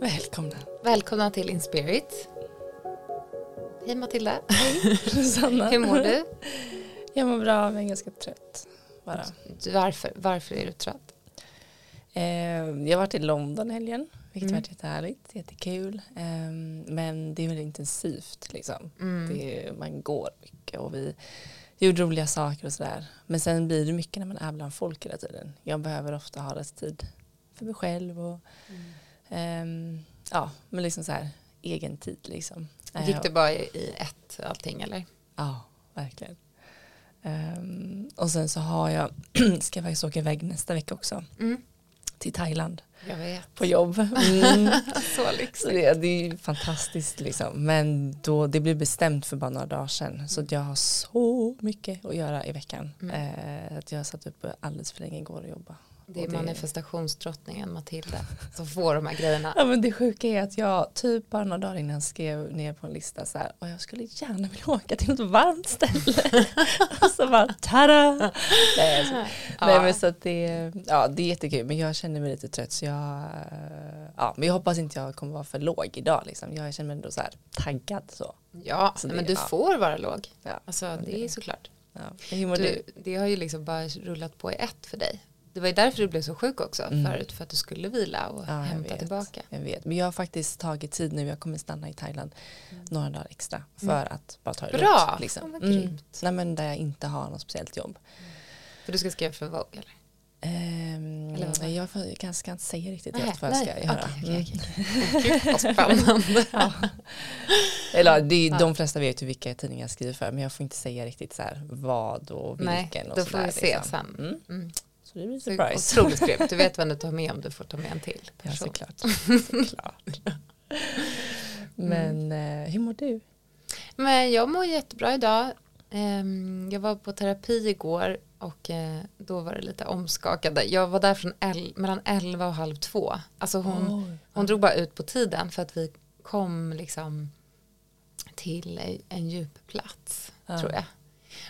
Välkomna. Välkomna till Inspirit. Hej Matilda. Rosanna. Hur mår du? Jag mår bra men ganska trött. Bara. Varför, varför är du trött? Eh, jag har varit i London helgen, vilket Mm. varit jättehärligt, jättekul. Eh, men det är väldigt intensivt liksom. Mm. Det är, man går mycket och vi gjorde roliga saker och sådär. Men sen blir det mycket när man är bland folk hela tiden. Jag behöver ofta ha rätt tid för mig själv och ehm, ja, men liksom så här egen tid liksom. Eh, Gick det bara i ett allting eller? Ja, verkligen. Ehm, och sen så har jag, ska jag faktiskt åka iväg nästa vecka också Mm. till Thailand Jag vet. på jobb. Mm. Så lyxigt. det, det är fantastiskt liksom. Men då, det blev bestämt för bara några dagar sedan. Så jag har så mycket att göra i veckan. Mm. Eh, att jag har satt upp alldeles för länge igår och jobba. Det är det- manifestationsdrottningen Matilda som får de här grejerna. Ja men det sjuka är att jag typ bara några dagar innan skrev ner på en lista så här och jag skulle gärna vilja åka till något varmt ställe. och så bara tada! Nej, alltså, nej men så att det, ja, det är jättekul men jag känner mig lite trött så jag, ja men jag hoppas inte jag kommer vara för låg idag liksom. Jag känner mig ändå så här taggad så. Ja, Så det- men du ja. får vara låg. Ja, Alltså det är såklart. ja. Du, det har ju liksom bara rullat på i ett för dig. Det var ju därför du blev så sjuk också Mm. förut för att du skulle vila och Ja, hämta vet. tillbaka. Jag vet, men jag har faktiskt tagit tid nu, jag kommer stanna i Thailand några dagar extra för att bara ta det Mm. Bra, lugnt. Liksom. Vad Mm. Nej men där jag inte har något speciellt jobb. För du ska skriva för Vogue eller? Ehm, Eller jag kanske ska inte säga riktigt Nej, vad jag ska göra. Okej, Mm. okej, okej. Gud, vad spännande. Ja. Eller det, är- Ja. de flesta vet ju vilka tidningar jag skriver för men jag får inte säga riktigt så här vad och vilken Nej, och då får vi se liksom. sen. Mm. Mm. Så det blir Så surprise. Otroligt grymt. Du vet vem du tar med om du får ta med en till Ja person. såklart. såklart. Men eh, hur mår du? Men jag mår jättebra idag. Ehm, Jag var på terapi igår och eh, då var det lite omskakande. Jag var där från el- mellan 11 och halv två. Alltså hon, Oj. hon drog bara ut på tiden för att vi kom liksom till en djup plats Ja. tror jag.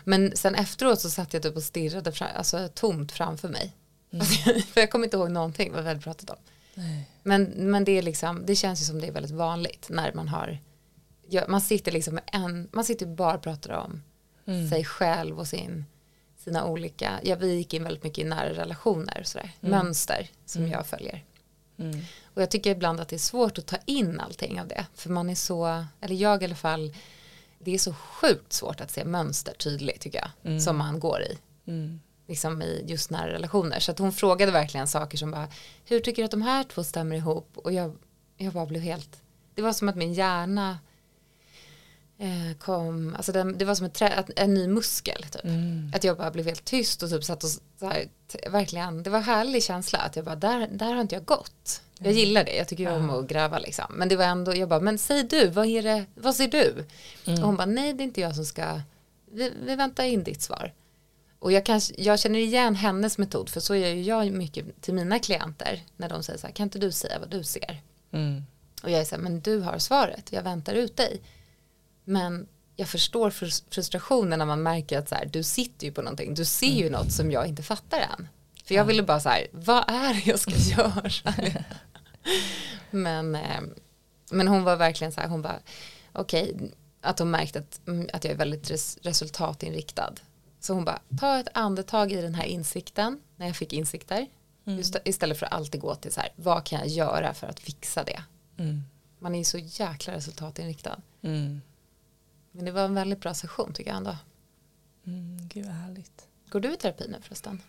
Men sen efteråt så satt jag typ och stirrade fram, alltså, tomt framför mig. Mm. för jag kommer inte ihåg någonting vad vi hade pratat om. Nej. Men, men det, är liksom, det känns ju som det är väldigt vanligt när man har man sitter liksom med en, man sitter bara och pratar om Mm. sig själv och sin, sina olika, ja vi gick in väldigt mycket i nära relationer sådär, Mm. mönster som Mm. jag följer. Mm. Och jag tycker ibland att det är svårt att ta in allting av det, för man är så, eller jag i alla fall, det är så sjukt svårt att se mönster tydligt tycker jag, Mm. som man går i Mm. liksom i just nära relationer. Så att hon frågade verkligen saker som bara, hur tycker du att de här två stämmer ihop? Och jag, jag bara blev helt, det var som att min hjärna eh, kom, alltså den, det var som ett trä, en ny muskel typ. Mm. Att jag bara blev helt tyst och typ satt och så här, verkligen, det var en härlig känsla att jag bara, där, där har inte jag gått. Jag gillar det, jag tycker ju om att gräva liksom. Men det var ändå, jag bara, men säg du, vad är det, vad ser du? Mm. Och hon bara, nej det är inte jag som ska, vi, vi väntar in ditt svar. Och jag, kanske, jag känner igen hennes metod, för så gör ju jag mycket till mina klienter, när de säger så här, kan inte du säga vad du ser? Mm. Och jag är så här, men du har svaret, jag väntar ut dig. Men jag förstår frus- frustrationen när man märker att så här, du sitter ju på någonting, du ser ju något som jag inte fattar än. För jag Ja. ville bara så här, vad är det jag ska göra? Men, eh, men hon var verkligen så här, hon bara, okej, att hon märkte att, mm, att jag är väldigt res- resultatinriktad. Så hon bara, ta ett andetag i den här insikten, när jag fick insikter. Mm. Just, istället för att alltid gå till så här, vad kan jag göra för att fixa det? Mm. Man är ju så jäkla resultatinriktad. Mm. Men det var en väldigt bra session tycker jag ändå. Mm. Gud vad härligt. Går du i terapi nu förresten?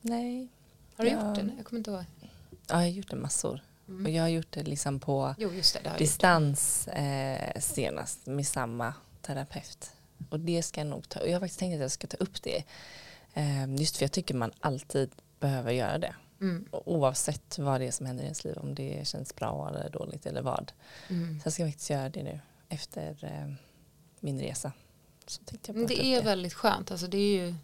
Nej. Har du Ja. gjort det? nu? Jag kommer inte ihåg. Ja, jag har gjort det massor. Mm. Och jag har gjort det liksom på Jo, det. det distans eh, senast med samma terapeut. Och det ska jag nog ta, och jag har faktiskt tänkt att jag ska ta upp det. Eh, just för jag tycker man alltid behöver göra det. Mm. Oavsett vad det är som händer i ens liv, om det känns bra eller dåligt eller vad. Mm. Så jag ska faktiskt göra det nu efter eh, min resa. Det är väldigt skönt. Alltså, det är ju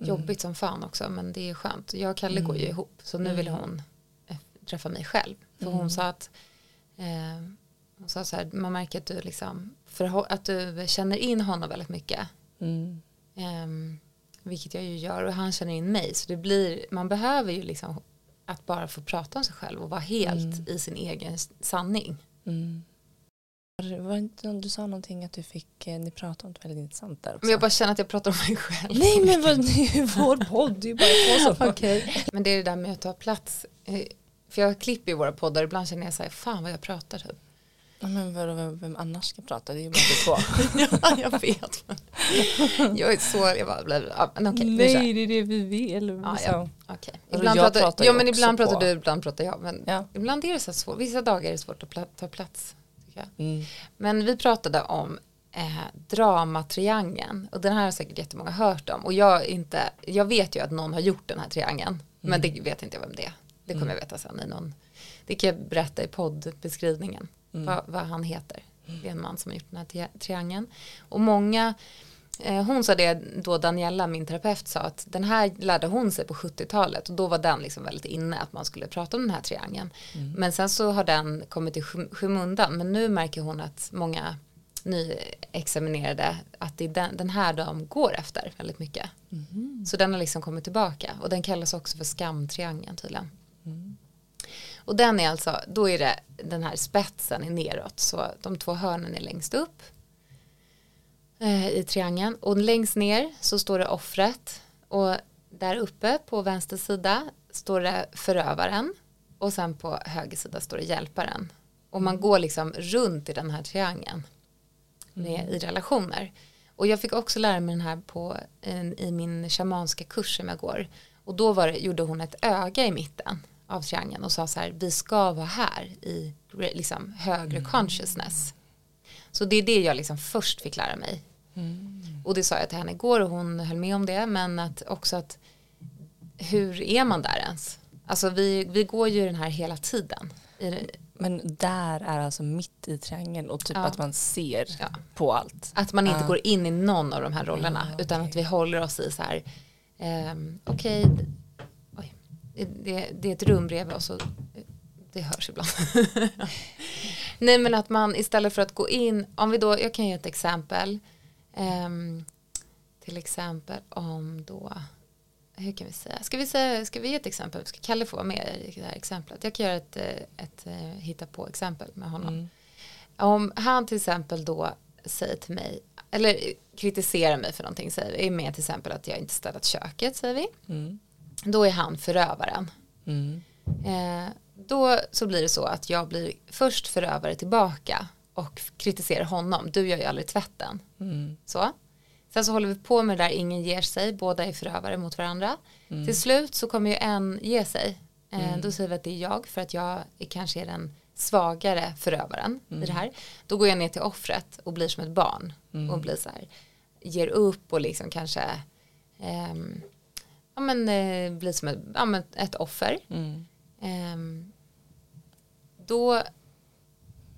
Mm. jobbigt som fan också. Men det är skönt. Jag och Kalle går ju Mm. ihop. Så nu vill Mm. hon träffa mig själv. För Mm. hon sa att eh, hon sa så här, man märker att du liksom förhå- att du känner in honom väldigt mycket. Mm. Ehm, vilket jag ju gör och han känner in mig. Så det blir, man behöver ju liksom att bara få prata om sig själv och vara helt Mm. i sin egen sanning. Mm. Det- det du sa någonting att du fick, eh, ni pratade om något väldigt intressant där också. Men jag bara känner att jag pratar om mig själv. Nej men vad, det är ju vår podd, det är ju bara två som Okej. Men det är det där med att ta plats. För jag klipper ju våra poddar ibland känner jag så här, fan vad jag pratar typ. Ja, men vadå, vem, annars ska prata? Det är ju bara vi två. ja, jag vet. Jag är så, jag bara blev, ja, men okej. Nej det är det vi vill. Så. ja. Och Ibland jag pratar, pratar ja, men ibland på. pratar du, ibland pratar jag. Men Ja. ibland är det så svårt, vissa dagar är det svårt att pla- ta plats. Mm. Men vi pratade om eh, dramatriangeln och den här har säkert jättemånga hört om och jag, inte, jag vet ju att någon har gjort den här triangeln men det vet inte jag vem det är. Det kommer jag veta sen i någon, det kan jag berätta i poddbeskrivningen. Vad, vad han heter. Det är en man som har gjort den här tri- triangeln. Och många eh, hon sa det då Daniela, min terapeut, sa att den här lärde hon sig på 70-talet och då var den liksom väldigt inne att man skulle prata om den här triangeln. Men sen så har den kommit i skym- skymundan. Men nu märker hon att många nyexaminerade att det är den, den här de går efter väldigt mycket. Så den har liksom kommit tillbaka. Och den kallas också för skamtriangeln tydligen. Och den är alltså, då är det den här spetsen är neråt. Så de två hörnen är längst upp eh, i triangeln. Och längst ner så står det offret. Och där uppe på vänster sida står det förövaren. Och sen på höger sida står det hjälparen. Och man går liksom runt i den här triangeln med, i relationer. Och jag fick också lära mig den här på, en, i min shamanska kurs som jag går. Och då var det, gjorde hon ett öga i mitten av triangeln och sa så här, vi ska vara här i liksom, högre consciousness. Så det är det jag liksom först fick lära mig. Och det sa jag till henne igår och hon höll med om det. Men att också att hur är man där ens? Alltså vi, vi går ju den här hela tiden. Men där är alltså mitt i triangeln och typ Ja. att man ser Ja. på allt. Att man inte Ja. går in i någon av de här rollerna. Ja, Utan okej. att vi håller oss i så här. ehm, Okej. oj, det, det är ett rum bredvid. Och det hörs ibland. Nej men att man istället för att gå in. Om vi då. Jag kan ge ett exempel. Ehm, till exempel om då. Hur kan vi säga? Ska vi, säga, ska vi ge ett exempel? Ska Kalle få vara med i det här exemplet? Jag kan göra ett, eh, ett, eh, hitta på exempel med honom. Mm. Om han till exempel då säger till mig, eller kritiserar mig för någonting, säger är med till exempel att jag inte städat köket, säger vi. Mm. Då är han förövaren. Mm. Eh, då så blir det så att jag blir först förövare tillbaka och kritiserar honom. Du gör ju aldrig tvätten. Mm. Så. Sen så håller vi på med det där, ingen ger sig, båda är förövare mot varandra. Till slut så kommer ju en ge sig. Eh, Då säger vi att det är jag för att jag är, kanske är den svagare förövaren i det här. Då går jag ner till offret och blir som ett barn och blir så här, ger upp och liksom kanske ehm, ja, men, eh, blir som ett, ja, men ett offer. Mm. Ehm, då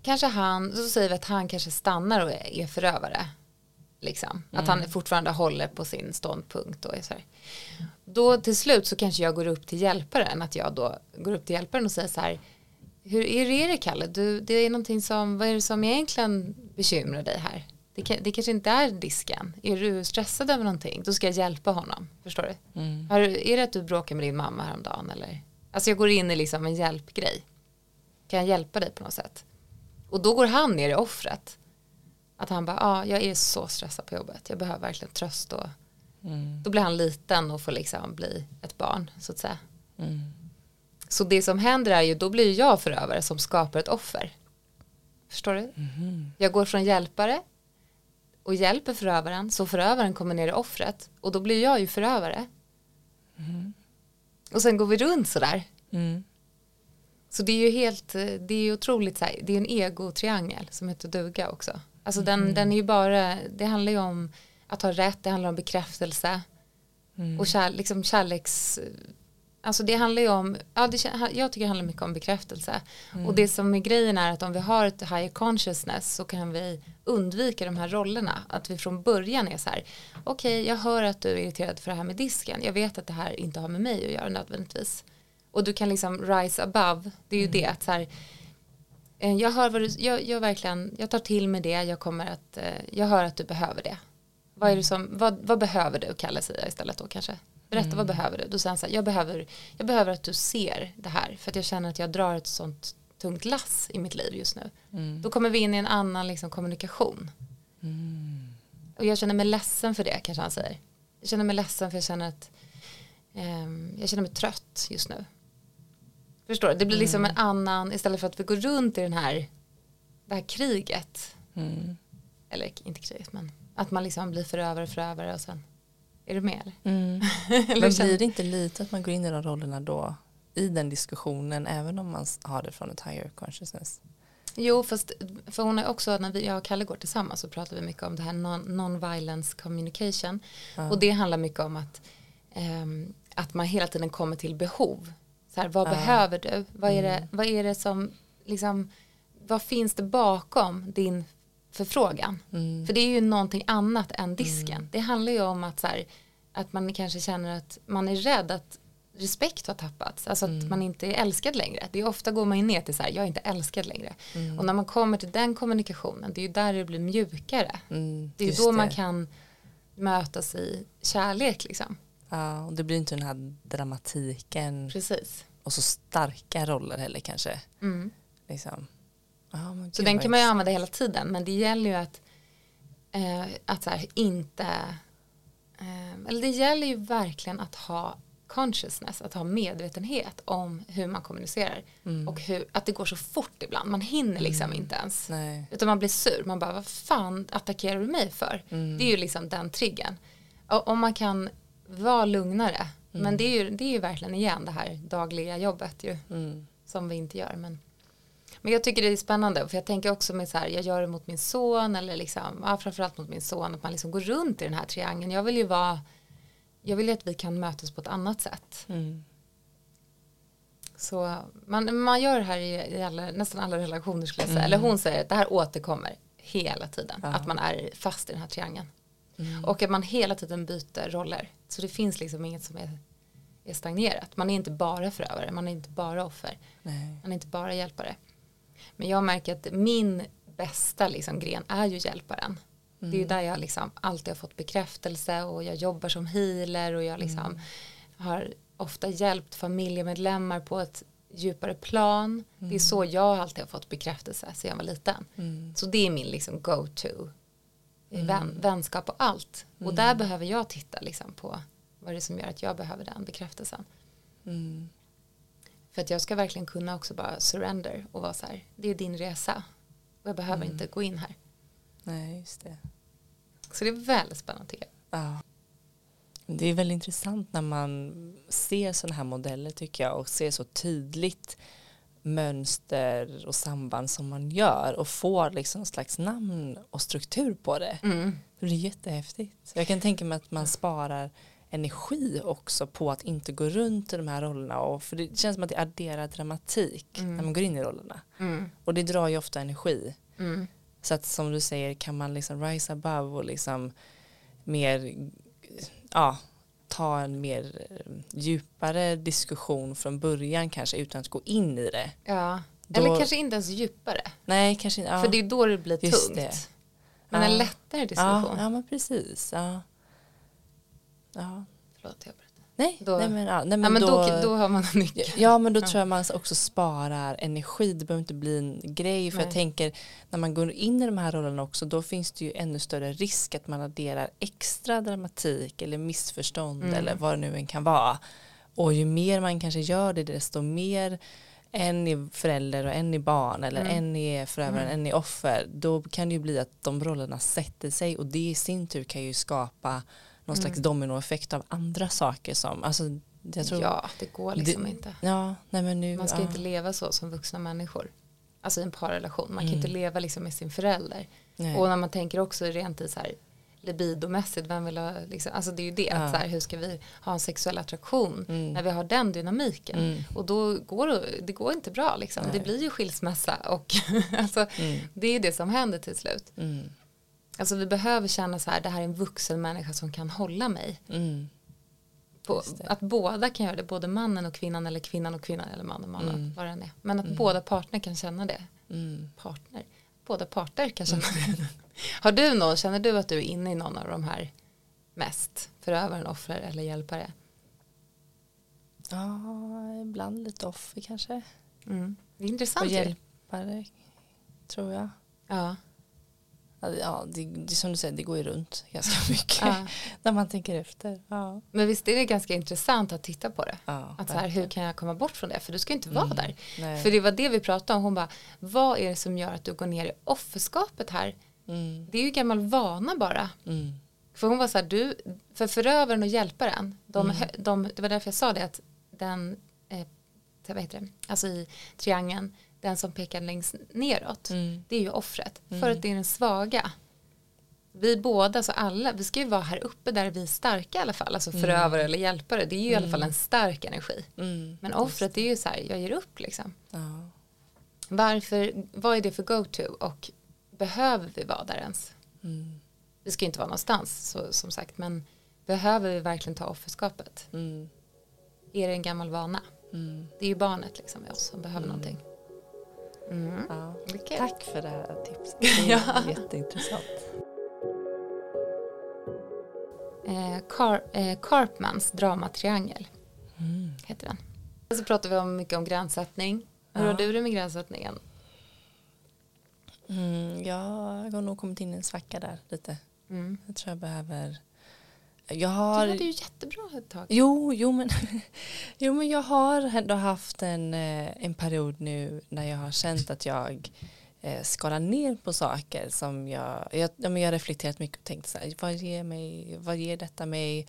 kanske han, så säger vi att han kanske stannar och är, förövare. Liksom. Att han fortfarande håller på sin ståndpunkt och så här. Då till slut så kanske jag går upp till hjälparen, att jag då går upp till hjälparen och säger så här, hur är det, är det Kalle? Du, det är någonting som, vad är det som egentligen bekymrar dig här? Det, det kanske inte är disken. Är du stressad över någonting? Då ska jag hjälpa honom. Förstår du? Mm. Har, är det att du bråkar med din mamma häromdagen eller? Alltså jag går in i liksom en hjälpgrej. Kan jag hjälpa dig på något sätt? Och då går han ner i offret. Att han bara, ja ah, jag är så stressad på jobbet. Jag behöver verkligen tröst och Mm. då blir han liten och får liksom bli ett barn så att säga. Mm. Så det som händer är ju, då blir jag förövare som skapar ett offer. Förstår du? Mhm. Jag går från hjälpare och hjälper förövaren så förövaren kommer ner i offret och då blir jag ju förövare. Och sen går vi runt sådär. Mm. Så det är ju helt, eh, det är ju otroligt så här, det är en egotriangel som heter duga också. Alltså den, den är ju bara, det handlar ju om att ha rätt, det handlar om bekräftelse Mm. och kär, liksom kärleks, alltså det handlar ju om, ja det, jag tycker det handlar mycket om bekräftelse. Och det som är grejen är att om vi har ett higher consciousness så kan vi undvika de här rollerna. Att vi från början är så här, okej jag hör att du är irriterad för det här med disken, jag vet att det här inte har med mig att göra nödvändigtvis. Och du kan liksom rise above, det är ju det att så här, eh, jag hör vad du, jag, jag verkligen, jag tar till mig det, jag kommer att, eh, jag hör att du behöver det. Vad är det som, vad, vad behöver du säger jag istället då kanske? Berätta vad behöver du? Då säger han så här, jag behöver, jag behöver att du ser det här för att jag känner att jag drar ett sånt tungt lass i mitt liv just nu. Mm. Då kommer vi in i en annan liksom, kommunikation. Mm. Och jag känner mig ledsen för det kanske han säger. Jag känner mig ledsen för jag känner att ehm, jag känner mig trött just nu. Förstår du? Det blir liksom en annan, istället för att vi går runt i den här, det här kriget. Mm. Eller inte kriget men att man liksom blir förövare förövare och sen är du med? Mm. Men blir det inte lite att man går in i de rollerna då i den diskussionen även om man har det från ett higher consciousness? Jo, fast för hon är också, när vi, jag och Kalle går tillsammans så pratar vi mycket om det här non- non-violence communication. Ja. Och det handlar mycket om att, ehm, att man hela tiden kommer till behov. Så här, vad Ja. behöver du? Vad är, det, Mm. vad är det som, liksom, vad finns det bakom din förfrågan? Mm. För det är ju någonting annat än disken. Det handlar ju om att, så här, att man kanske känner att man är rädd att respekt har tappats. Alltså att Mm. man inte är älskad längre. Det är ofta går man ju ner till så här, jag är inte älskad längre. Mm. Och när man kommer till den kommunikationen, det är ju där det blir mjukare. Mm, Det är ju då man det. kan mötas i kärlek liksom. Ja, och det blir inte den här dramatiken Precis. och så starka roller heller kanske. Mm. Liksom. Så den kan man ju använda hela tiden. Men det gäller ju att, eh, att så här, inte... Eh, eller det gäller ju verkligen att ha consciousness, att ha medvetenhet om hur man kommunicerar. Mm. Och hur, att det går så fort ibland. Man hinner liksom Mm. inte ens. Nej. Utan man blir sur. Man bara, vad fan attackerar du mig för? Mm. Det är ju liksom den triggern. Och om man kan vara lugnare. Mm. Men det är, ju, det är ju verkligen igen det här dagliga jobbet ju. Mm. Som vi inte gör. Men, men jag tycker det är spännande. För jag tänker också med så här, jag gör det mot min son. Eller liksom, ja, framförallt mot min son. Att man liksom går runt i den här triangeln. Jag vill ju vara, jag vill ju att vi kan mötas på ett annat sätt. Mm. Så man, man gör det här i, i alla, nästan alla relationer skulle jag säga. Mm. Eller hon säger att det här återkommer hela tiden. Ja. Att man är fast i den här triangeln. Mm. Och att man hela tiden byter roller. Så det finns liksom inget som är, är stagnerat. Man är inte bara förövare, man är inte bara offer. Nej. Man är inte bara hjälpare. Men jag märker att min bästa liksom, gren är ju hjälparen. Det är ju Mm. där jag liksom alltid har fått bekräftelse och jag jobbar som healer och jag liksom Mm. har ofta hjälpt familjemedlemmar på ett djupare plan. Det är så jag alltid har fått bekräftelse sedan jag var liten. Mm. Så det är min liksom go-to. Mm. Vän, vänskap och allt. Och Mm. där behöver jag titta liksom på vad är det som gör att jag behöver den bekräftelsen. Mm. För att jag ska verkligen kunna också bara surrender och vara så här, det är din resa. Och jag behöver Mm. inte gå in här. Nej, just det. Så det är väldigt spännande tycker jag. Ja. Det är väldigt intressant när man ser sådana här modeller tycker jag och ser så tydligt mönster och samband som man gör och får liksom slags namn och struktur på det. Det blir jättehäftigt. Jag kan tänka mig att man sparar energi också på att inte gå runt i de här rollerna och för det känns som att det adderar dramatik Mm. när man går in i rollerna Mm. och det drar ju ofta energi Mm. så att som du säger kan man liksom rise above och liksom mer ja, ta en mer eh, djupare diskussion från början kanske utan att gå in i det. Ja. Då- Eller kanske inte ens djupare. Nej, kanske inte. Ja. För det är då det blir Just tungt. det. Men Ja. en lättare diskussion. ja, ja, men precis. Ja. Ja. Förlåt, jag berättar. Nej, Då- nej, men, ja, nej, Ja, men, men då, då, då har man en nyckel. Ja men då tror jag man också sparar energi, det behöver inte bli en grej för Nej. jag tänker när man går in i de här rollerna också då finns det ju ännu större risk att man adderar extra dramatik eller missförstånd Mm. eller vad det nu än kan vara och ju mer man kanske gör det desto mer en är förälder och en är barn eller Mm. en är förövaren, Mm. en är offer då kan det ju bli att de rollerna sätter sig och det i sin tur kan ju skapa någon Mm. slags dominoeffekt av andra saker som alltså jag tror Ja, det går liksom Det- inte. Ja, nej men nu. Man ska ja. inte leva så som vuxna människor. Alltså i en parrelation. Man kan Mm. inte leva liksom med sin förälder. Nej. Och när man tänker också rent i så här libidomässigt, vem vill ha, liksom, alltså det är ju det, Ja. att så här, hur ska vi ha en sexuell attraktion Mm. när vi har den dynamiken. Mm. Och då går det, det går inte bra liksom. Nej. Det blir ju skilsmässa och alltså, Mm. det är det som händer till slut. Mm. Alltså vi behöver känna så här, det här är en vuxen människa som kan hålla mig. Mm. På, att båda kan göra det, både mannen och kvinnan eller kvinnan och kvinnan eller mannen och mannen, Mm. vad det än är. Men att Mm. båda partner kan känna det. Mm. Partner? Båda parter kan känna det. Har du någon, känner du att du är inne i någon av de här mest? Förövaren, offrer eller hjälpare? Ja, ibland lite offer kanske. Mm. Det är intressant. Och hjälpare, tror jag. Ja. Ja, det, det som du säger, det går ju runt ganska mycket ja. när man tänker efter. Ja, Men visst är det ganska intressant att titta på det? ja, Att så här, hur kan jag komma bort från det? För du ska inte vara Mm. där. Nej. För det var det vi pratade om. Hon bara, vad är det som gör att du går ner i offerskapet här? Mm, Det är ju gammal vana bara. mm, För hon var så här, du, för förövaren och hjälparen, de, Mm. de, det var därför jag sa det att den, eh, vad heter det, alltså i triangeln, den som pekar längst neråt, mm, det är ju offret. För Mm. att det är den svaga. Vi båda, så alla, vi ska ju vara här uppe där vi är starka i alla fall. Alltså Mm. förövare eller hjälpare, det är ju i alla Mm. fall en stark energi. mm. Men offret är ju så här, jag ger upp liksom. Ja. Varför, vad är det för go-to och behöver vi vara där ens? Mm, Vi ska ju inte vara någonstans så, som sagt men behöver vi verkligen ta offerskapet? mm, Är det en gammal vana? mm. Det är ju barnet liksom i oss som behöver Mm. någonting. Mm. Ja. Okej. Tack för det här tipset. Det är Ja. jätteintressant. Eh, Car- eh, Carpmans dramatriangel Mm. heter den. Och så pratar vi om mycket om gränssättning. Hur Ja. har du det med gränssättningen? Mm, jag har nog kommit in i en svacka där lite. Mm. Jag tror jag behöver... Jag Du har... hade ju jättebra ett tag. Jo, jo men, jo, men jag har ändå haft en, eh, en period nu när jag har känt att jag eh, skalar ner på saker som jag, jag, ja, men jag har reflekterat mycket och tänkt så här, vad ger, mig, vad ger detta mig?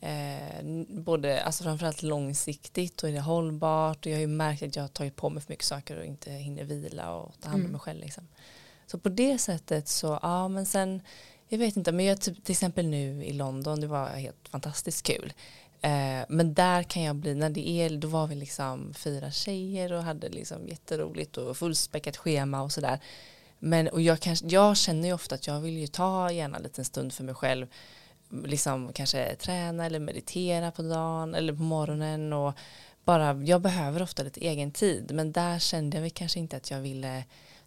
Eh, både, alltså framförallt långsiktigt och är det hållbart och jag har ju märkt att jag har tagit på mig för mycket saker och inte hinner vila och ta hand om Mm. mig själv liksom. Så på det sättet så, ja men sen, jag vet inte, men jag typ, till exempel nu i London, det var helt fantastiskt kul. Eh, men där kan jag bli, när det är, då var vi liksom fyra tjejer och hade liksom jätteroligt och fullspäckat schema och sådär. Men och jag, kanske, jag känner ju ofta att jag vill ju ta gärna en liten stund för mig själv. Liksom kanske träna eller meditera på dagen eller på morgonen och bara, jag behöver ofta lite egen tid. Men där kände jag väl kanske inte att jag ville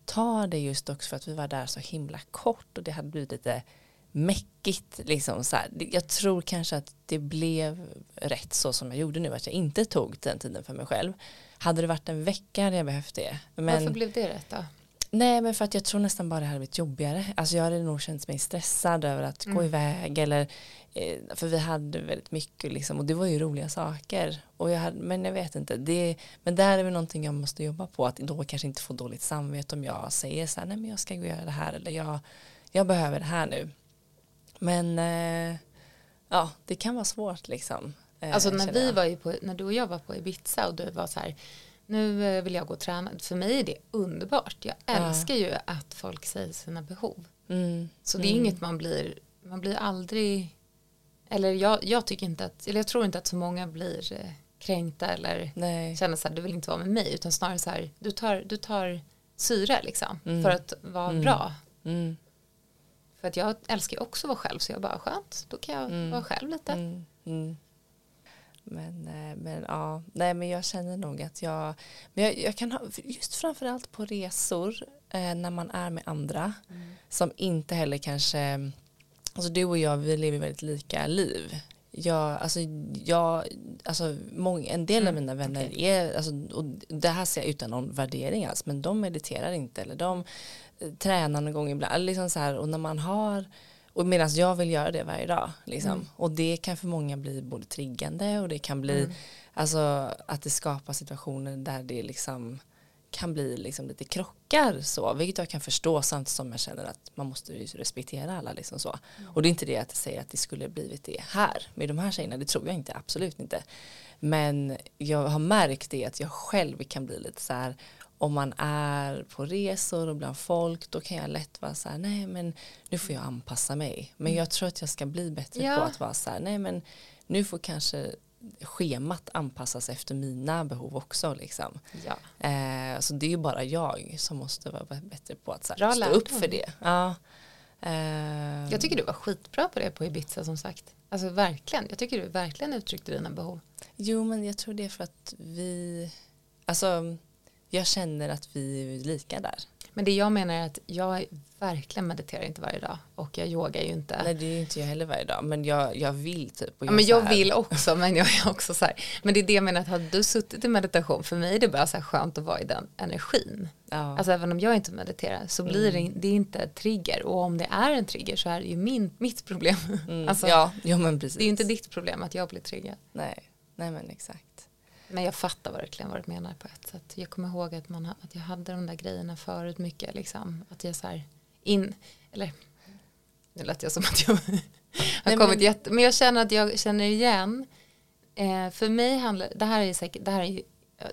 ta det just också för att vi var där så himla kort och det hade blivit lite mäckigt. Liksom så här. Jag tror kanske att det blev rätt så som jag gjorde nu, att jag inte tog den tiden för mig själv. Hade det varit en vecka hade jag behövt det. Men, Varför blev det rätt då? Nej, men för att jag tror nästan bara det hade blivit jobbigare. Alltså jag hade nog känt mig stressad över att gå Mm. iväg eller eh, för vi hade väldigt mycket liksom och det var ju roliga saker. Och jag hade, men jag vet inte, det, men där är väl någonting jag måste jobba på att då kanske inte få dåligt samvete om jag säger så här, nej men jag ska gå och göra det här eller jag, jag behöver det här nu. Men eh, ja, det kan vara svårt liksom. eh, Alltså när vi var ju på, när du och jag var på Ibiza och du var så här, nu eh, vill jag gå och träna. För mig är det underbart. Jag Ja. älskar ju att folk säger sina behov. Mm, Så det är mm, inget man blir, man blir aldrig, eller jag, jag tycker inte att, eller jag tror inte att så många blir eh, kränkta eller Nej. känner så här, du vill inte vara med mig, utan snarare så här, du tar, du tar syre liksom, Mm. för att vara Mm. bra. Mm, För att jag älskar ju också att vara själv, så jag bara, skönt, då kan jag Mm. vara själv lite. Men, eh, men ja, nej men jag känner nog att jag, men jag, jag kan ha, just framförallt på resor eh, när man är med andra Mm. som inte heller kanske, alltså du och jag vi lever väldigt lika liv. Jag, alltså, jag, alltså många, en del av Mm, mina vänner okej. är, alltså, och det här ser jag utan någon värdering alls, men de mediterar inte eller de eh, tränar någon gång ibland, liksom så här, och när man har och medan jag vill göra det varje dag. Liksom. Mm. Och det kan för många bli både triggande och det kan bli Mm. alltså, att det skapar situationer där det liksom kan bli liksom lite krockar så, vilket jag kan förstå samtidigt som jag känner att man måste respektera alla liksom så. Och det är inte det att jag säger att det skulle blivit det här med de här tjejerna, det tror jag inte, absolut inte. Men jag har märkt det att jag själv kan bli lite så här om man är på resor och bland folk då kan jag lätt vara så här nej men nu får jag anpassa mig men jag tror att jag ska bli bättre Ja. på att vara så här nej men nu får kanske schemat anpassas efter mina behov också liksom. Ja. Eh, så det är ju bara jag som måste vara bättre på att så här, stå upp för det. Ja. Eh, Jag tycker du var skitbra på det på Ibiza som sagt. Alltså verkligen, jag tycker du verkligen uttryckte dina behov. Jo men jag tror det är för att vi, alltså jag känner att vi är lika där. Men det jag menar är att jag verkligen mediterar inte varje dag och jag yogar ju inte. Nej det är ju inte jag heller varje dag men jag, jag vill typ. Ja, men jag vill också men jag är också så här. Men det är det jag menar att hade du suttit i meditation för mig är det bara så här skönt att vara i den energin. Ja. Alltså även om jag inte mediterar så blir mm. det, inte trigger och om det är en trigger så är det ju min, mitt problem. Mm. Alltså, ja, ja men precis. Det är ju inte ditt problem att jag blir triggad. Nej, nej men exakt. Men jag fattar verkligen vad du menar på ett sätt. Jag kommer ihåg att, man, att jag hade de där grejerna förut mycket. Liksom. Att jag så här in, eller nu lät jag som att jag har Nej, kommit men... jätte, men jag känner att jag känner igen. Eh, för mig handlar, det här är säkert, det här är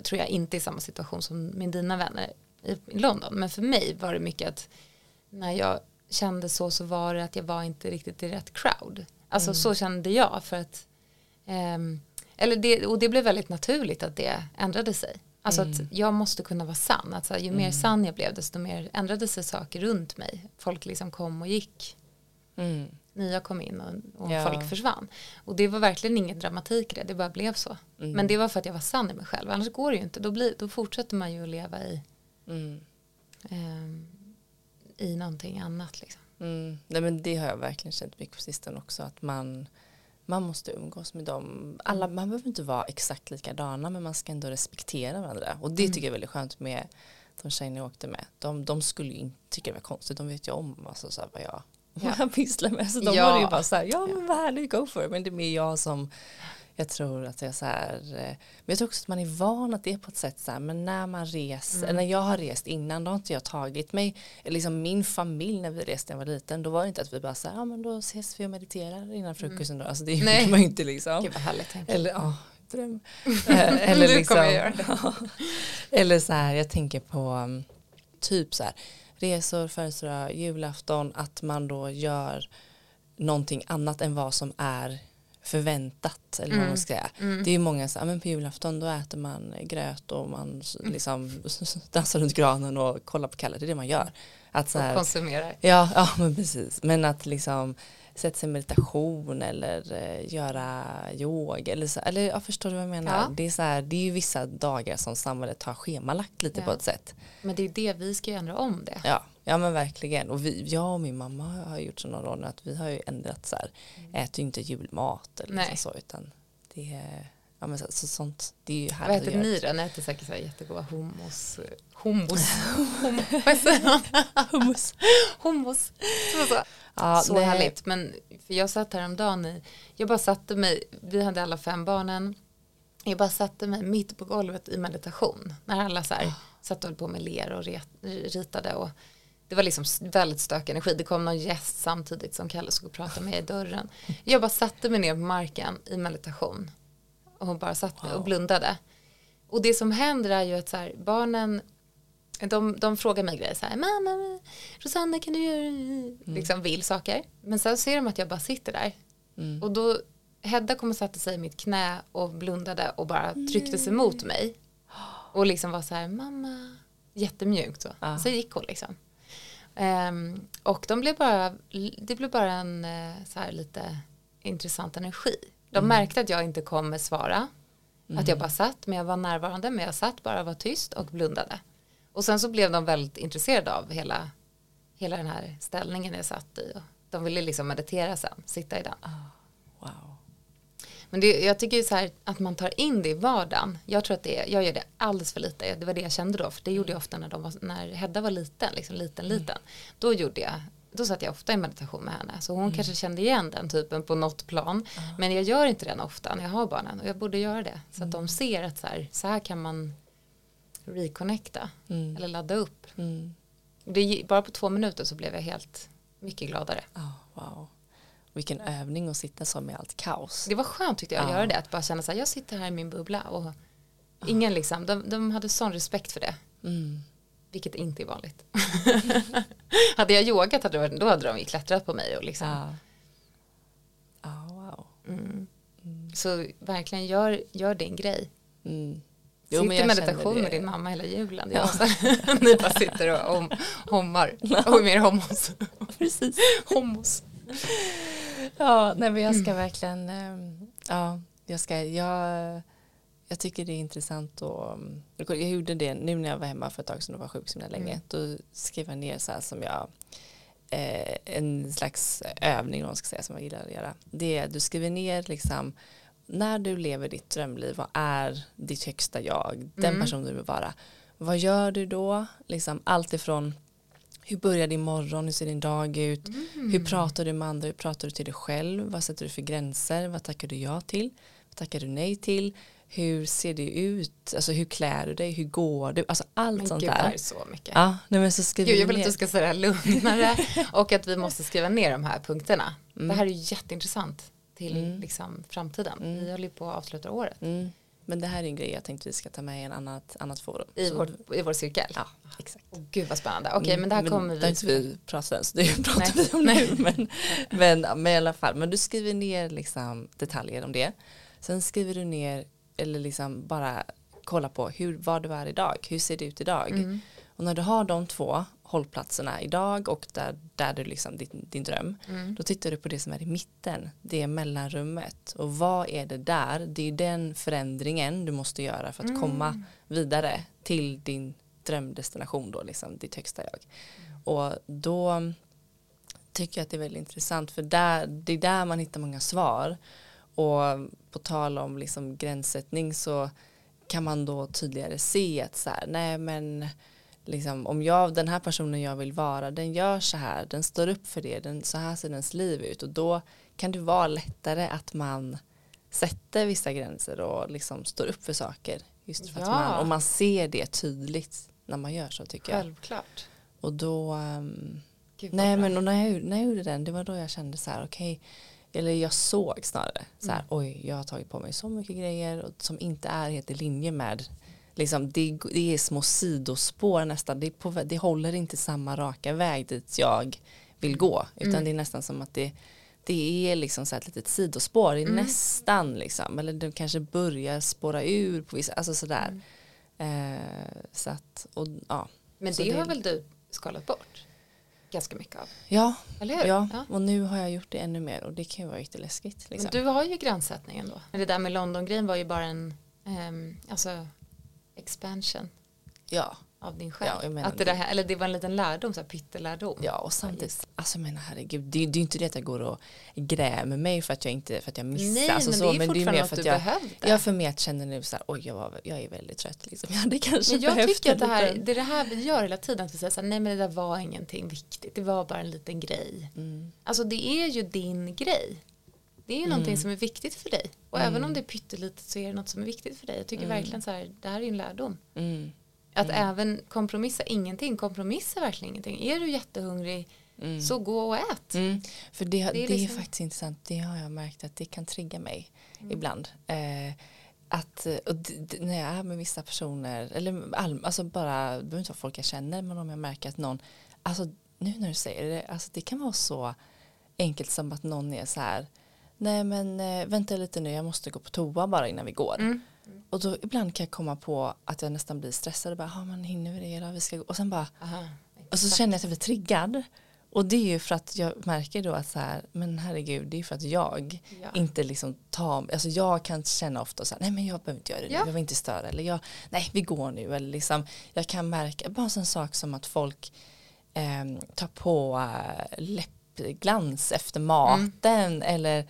tror jag inte i samma situation som med dina vänner i, i London. Men för mig var det mycket att när jag kände så så var det att jag var inte riktigt i rätt crowd. Alltså mm. så kände jag för att um, eller det, och det blev väldigt naturligt att det ändrade sig. Alltså mm. att jag måste kunna vara sann. Alltså ju mer mm. sann jag blev desto mer ändrade sig saker runt mig. Folk liksom kom och gick. Mm. Nya kom in och, och ja. folk försvann. Och det var verkligen ingen dramatik i det, det bara blev så. Mm. Men det var för att jag var sann i mig själv. Annars går det ju inte. Då, blir, då fortsätter man ju att leva i, um, i någonting annat. Liksom. Mm. Nej, men det har jag verkligen känt mycket på sistone också. Att man man måste umgås med dem. Alla, man behöver inte vara exakt likadana men man ska ändå respektera varandra. Och det mm. tycker jag är väldigt skönt med de tjejerna jag åkte med. De, de skulle ju inte tycka det var konstigt. De vet ju om alltså, så här, vad jag, ja. pysslar med. Så de ja. var ju bara så här, ja men vad härligt, go for it. Men det är mer jag som jag tror att jag så här, eh, men jag tror också att man är van att det är på ett sätt så här, men när man reser, mm. när jag har rest innan då har inte jag tagit mig, liksom min familj när vi reste när jag var liten, då var det inte att vi bara så här, ja men då ses vi och mediterar innan frukosten då, alltså det gjorde man ju inte liksom. Gud vad härligt. Eller, ja, dröm. Eh, eller liksom, eller så här, jag tänker på mm, typ så här, resor, födelsedag, julafton, att man då gör någonting annat än vad som är förväntat eller vad man mm. ska säga. Mm. Det är ju många så men på julafton då äter man gröt och man liksom dansar runt granen och kollar på Kalle, det är det man gör. Att så här, konsumerar. Ja, ja men precis, men att liksom sätta sig i meditation eller uh, göra yoga eller så, eller jag förstår du vad jag menar? Ja. Det, är så här, det är ju vissa dagar som samhället har schemalagt lite ja. på ett sätt. Men det är det vi ska ändra om det. Ja, Ja men verkligen. Och vi, jag och min mamma har gjort så några år nu att vi har ju ändrat så här. Mm. Äter ju inte julmat eller Nej. så utan det är Ja men så, så sånt, det är ju härligt Vad äter ni då? Ni äter säkert så här jättegoda hummus. Hummus. hummus. hummus. Så, så. Ja, så härligt. Men för jag satt häromdagen i, jag bara satte mig, vi hade alla fem barnen. Jag bara satte mig mitt på golvet i meditation. När alla så här, satt och höll på med ler och ritade och det var liksom väldigt stökig energi. Det kom någon gäst samtidigt som Kalle skulle prata med i dörren. Jag bara satte mig ner på marken i meditation. Och hon bara satt mig och blundade. Och det som händer är ju att så här, barnen de, de frågar mig grejer så här, mamma, Rosanna kan du göra, mm. liksom vill saker. Men sen ser de att jag bara sitter där. Mm. Och då, Hedda kom och satte sig i mitt knä och blundade och bara tryckte sig mot mig. Och liksom var så här, mamma, jättemjukt så. Ah. Så gick hon liksom. Um, och de blev bara, det blev bara en uh, så här lite intressant energi. De mm. märkte att jag inte kommer svara. Mm. Att jag bara satt, men jag var närvarande, men jag satt bara, var tyst och blundade. Och sen så blev de väldigt intresserade av hela, hela den här ställningen jag satt i. Och de ville liksom meditera sen, sitta i den. Oh, wow. Men det, jag tycker så här att man tar in det i vardagen. Jag tror att det, jag gör det alldeles för lite. Det var det jag kände då. För det gjorde jag ofta när, de var, när Hedda var liten, liksom liten, mm. liten. Då gjorde jag då satt jag ofta i meditation med henne. Så hon mm. kanske kände igen den typen på något plan. Mm. Men jag gör inte den ofta när jag har barnen. Och jag borde göra det. Så att de mm. ser att så här, så här kan man reconnecta. Mm. Eller ladda upp. Mm. Det, bara på två minuter så blev jag helt mycket gladare. Oh, wow. Vilken övning att sitta så med allt kaos. Det var skönt tyckte jag att ja. göra det. Att bara känna så här, jag sitter här i min bubbla och ingen liksom, de, de hade sån respekt för det. Mm. Vilket inte är vanligt. hade jag yogat hade då hade de ju klättrat på mig och liksom. Ja. Oh, wow. Mm. Mm. Så verkligen gör, gör din grej. Mm. Jo, Sitt i meditation med din mamma hela julen. Ja. Ni bara sitter och om, hommar. Och mer homos. Precis. homos. Ja, nej men jag ska mm. verkligen, ehm, ja, jag ska, jag, jag tycker det är intressant och jag gjorde det nu när jag var hemma för ett tag sedan och var sjuk så länge. Mm. Då skrev jag ner så här som jag eh, en slags övning man ska säga som jag gillar att göra. Det är du skriver ner liksom när du lever ditt drömliv, vad är ditt högsta jag, den mm. person du vill vara. Vad gör du då? Liksom allt ifrån hur börjar din morgon, hur ser din dag ut, mm. hur pratar du med andra, hur pratar du till dig själv, vad sätter du för gränser, vad tackar du ja till, vad tackar du nej till, hur ser det ut, alltså hur klär du dig, hur går du, alltså allt men sånt gud, där. Det är så mycket. Ja, nej, men så skriver gud, jag vill ner. att du ska säga lugnare och att vi måste skriva ner de här punkterna. Mm. Det här är jätteintressant till mm. liksom, framtiden. Mm. Vi håller ju på att avsluta året. Men det här är en grej jag tänkte vi ska ta med i en annat, annat forum. I, vår, I vår cirkel? Ja, exakt. Oh, gud vad spännande. Okej, okay, mm, men det här kommer vi... Det har inte vi pratat ens, det pratar vi om nu. Men, men, men i alla fall, men du skriver ner liksom detaljer om det. Sen skriver du ner, eller liksom bara kolla på hur, vad du är idag, hur ser det ut idag. Mm. Och när du har de två hållplatserna idag och där, där du liksom din, din dröm. Mm. Då tittar du på det som är i mitten, det är mellanrummet. Och vad är det där? Det är den förändringen du måste göra för att mm. komma vidare till din drömdestination då, liksom ditt högsta jag. Och då tycker jag att det är väldigt intressant för där, det är där man hittar många svar. Och på tal om liksom gränssättning så kan man då tydligare se att så här, nej men liksom, om jag, den här personen jag vill vara, den gör så här, den står upp för det, den, så här ser dens liv ut och då kan det vara lättare att man sätter vissa gränser och liksom står upp för saker. Just för ja. att man, och man ser det tydligt när man gör så tycker jag. Självklart. Och då, um, nej men och när, jag, när jag gjorde den, det var då jag kände så här, okej, okay, eller jag såg snarare så här, mm. oj, jag har tagit på mig så mycket grejer som inte är helt i linje med liksom, det, det är små sidospår nästan, det, på, det håller inte samma raka väg dit jag vill gå, utan mm. det är nästan som att det, det är liksom så ett litet sidospår, mm. nästan liksom, eller det kanske börjar spåra ur på vissa, alltså sådär. Mm. Eh, så att, och, ja. Men det, det har väl du skalat bort? ganska mycket av. Ja, Eller hur? Ja. ja, och nu har jag gjort det ännu mer och det kan ju vara jätteläskigt. Liksom. Men du har ju gränssättningen då. Men det där med London-grejen var ju bara en, um, alltså expansion ja. av din själ. Ja, att det, där, eller det var en liten lärdom, så här pyttelärdom. Ja och samtidigt, alltså jag menar herregud, det, det är inte det att jag går och grämer mig för att jag inte, för att jag missar. Nej alltså, men så, det är men fortfarande det är mer för att jag, behövde. Jag för mig att känner nu så här, oj jag, var, jag är väldigt trött liksom. Jag hade kanske men jag tycker att det här, det är det här vi gör hela tiden, att vi säger så här, nej men det där var ingenting viktigt, det var bara en liten grej. Mm. Alltså det är ju din grej. Det är ju mm. någonting som är viktigt för dig. Och mm. även om det är pyttelitet så är det något som är viktigt för dig. Jag tycker mm. verkligen så här, det här är ju en lärdom. Mm. Att mm. även kompromissa ingenting, kompromissa verkligen ingenting. Är du jättehungrig mm. så gå och ät. För det, det, är, det liksom... är, faktiskt intressant, det har jag märkt att det kan trigga mig ibland. Eh, att när jag är med vissa personer, eller all, alltså bara, det behöver inte vara folk jag känner, men om jag märker att någon, alltså nu när du säger det, alltså det kan vara så enkelt som att någon är så här, nej men eh, vänta lite nu, jag måste gå på toa bara innan vi går. Mm. Och då ibland kan jag komma på att jag nästan blir stressad och bara, ja men hinner vi det då? Vi ska gå. Och sen bara, Aha, och så känner jag att jag blir triggad. Och det är ju för att jag märker då att så här, men herregud, det är för att jag ja. inte liksom tar, alltså jag kan känna ofta så här, nej men jag behöver inte göra det ja. jag vill inte störa, eller jag, nej vi går nu, eller liksom, jag kan märka, bara en sån sak som att folk eh, tar på äh, läppglans efter maten, mm. eller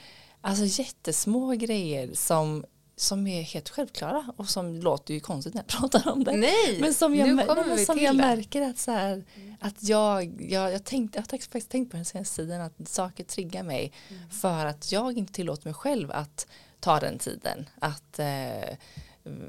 Alltså jättesmå grejer som som är helt självklara och som låter ju konstigt när jag pratar om det. Nej, men som jag, nu kommer vi som jag märker att, så här, mm. att jag, jag, jag, tänkte, jag har faktiskt tänkt på den senaste tiden att saker triggar mig mm. för att jag inte tillåter mig själv att ta den tiden. Att eh,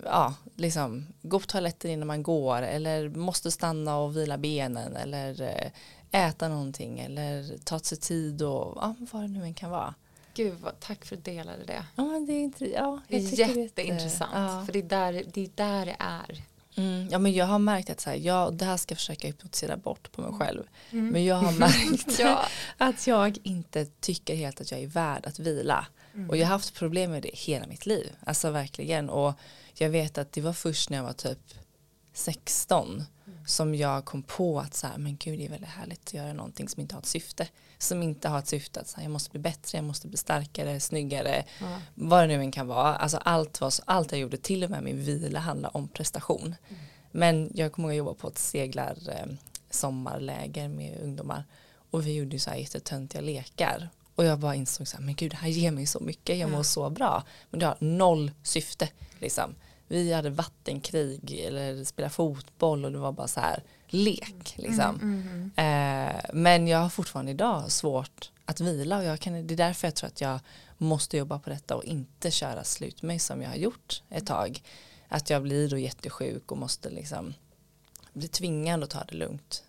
ja, liksom, gå på toaletten innan man går eller måste stanna och vila benen eller eh, äta någonting eller ta sig tid och ja, vad det nu än kan vara. Gud, vad, tack för att du delade det. Ja, det är, inte, ja, det är jätteintressant. Det, ja. För det är, där, det är där det är. Mm, ja, men jag har märkt att så här, jag, det här ska jag försöka hypnotisera bort på mig mm. själv. Mm. Men jag har märkt ja. att jag inte tycker helt att jag är värd att vila. Mm. Och jag har haft problem med det hela mitt liv. Alltså verkligen. Och jag vet att det var först när jag var typ 16 som jag kom på att så här, men gud det är väldigt härligt att göra någonting som inte har ett syfte. Som inte har ett syfte att så här, jag måste bli bättre, jag måste bli starkare, snyggare, Ja. vad det nu än kan vara. Alltså allt, var, allt jag gjorde, till och med min vila handlar om prestation. Men jag kommer ihåg att jobba på ett seglar eh, sommarläger med ungdomar och vi gjorde så här jättetöntiga lekar och jag bara insåg så här, men gud det här ger mig så mycket, jag mår Ja. så bra. Men det har noll syfte liksom. Vi hade vattenkrig eller spela fotboll och det var bara så här lek liksom. Mm. Eh, men jag har fortfarande idag svårt att vila och jag kan, det är därför jag tror att jag måste jobba på detta och inte köra slut mig som jag har gjort ett tag. Att jag blir då jättesjuk och måste liksom bli tvingad att ta det lugnt.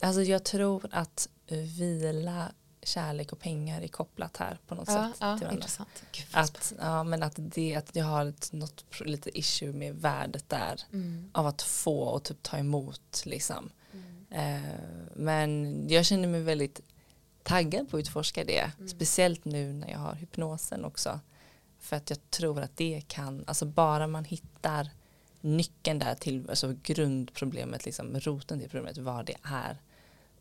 Alltså jag tror att vila, kärlek och pengar är kopplat här på något Ja, sätt. ja, till intressant. Gud, Att, ja, men att, det, att jag har ett, något lite issue med värdet där Mm. av att få och typ ta emot liksom. Eh, men jag känner mig väldigt taggad på att utforska det. Speciellt nu när jag har hypnosen också. För att jag tror att det kan, alltså bara man hittar nyckeln där till alltså grundproblemet, liksom roten till problemet, vad det är.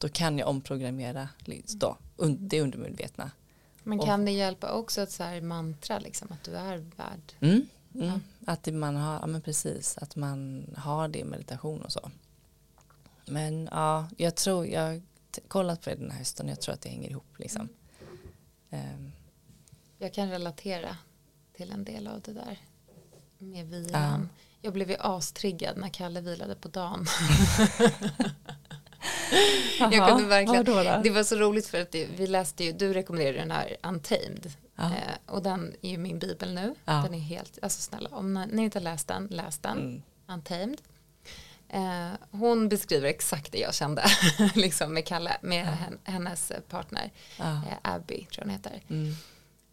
Då kan jag omprogrammera då, det undermedvetna. Men Och- kan det hjälpa också ett så här mantra, liksom, att du är värd? Mm, mm. Att det man har, ja men precis, att man har det i meditation och så. Men ja, jag tror, jag har kollat på det den här hösten och jag tror att det hänger ihop liksom. Ehm, Jag kan relatera till en del av det där med vilan. Jag blev ju astriggad när Kalle vilade på dagen. jag kunde verkligen, vadå då? det var så roligt för att det, vi läste ju, du rekommenderade den här Untamed. Ja. Eh, och den är ju min bibel nu. Ja. Den är helt, alltså snälla, om ni ni inte har läst den, läs den. Mm. Untamed. Eh, hon beskriver exakt det jag kände liksom med Kalle, med hen, hennes partner Ja. eh, Abby tror jag hon heter. Mm.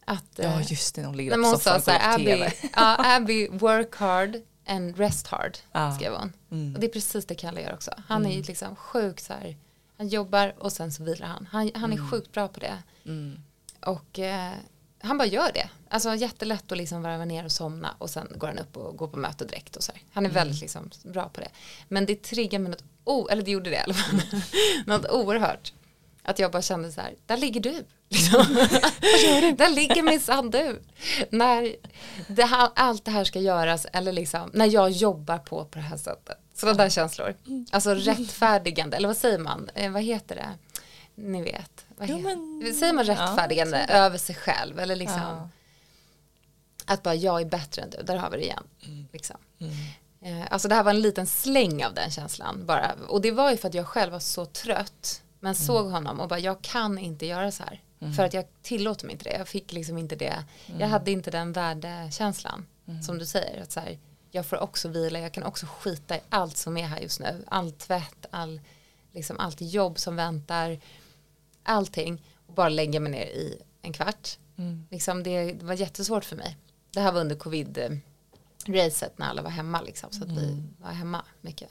Att, Ja eh, just det, hon ligger på soffan och kollar på Abby, ja, Abby work hard and rest hard Ja. skrev hon. Mm. Och det är precis det Kalle gör också. Han är ju liksom sjukt så här, han jobbar och sen så vilar han. Han, han är sjukt bra på det. Mm. Och eh, han bara gör det. Alltså jättelätt att liksom varva ner och somna och sen går han upp och går på möte direkt och så här. Han är väldigt liksom bra på det. Men det triggar mig något, o- eller det gjorde det i alla fall, något oerhört. Att jag bara kände så här, där ligger du. Liksom. där ligger minsann du. När det här, allt det här ska göras eller liksom när jag jobbar på på det här sättet. Sådana där känslor. Alltså rättfärdigande, eller vad säger man? Eh, vad heter det? Ni vet. Vad Jo, men- Säger man ja, rättfärdigande så över sig själv? Eller liksom Ja. att bara jag är bättre än du, där har vi det igen. Liksom. Mm. Eh, Alltså det här var en liten släng av den känslan bara. Och det var ju för att jag själv var så trött. Men såg honom och bara jag kan inte göra så här. För att jag tillåter mig inte det. Jag fick liksom inte det. Jag hade inte den värdekänslan. Som du säger. Att så här, jag får också vila. Jag kan också skita i allt som är här just nu. All tvätt, all, liksom allt jobb som väntar. Allting. Och bara lägga mig ner i en kvart. Mm. Liksom det, det var jättesvårt för mig. Det här var under covid-racet när alla var hemma liksom, så att vi var hemma mycket.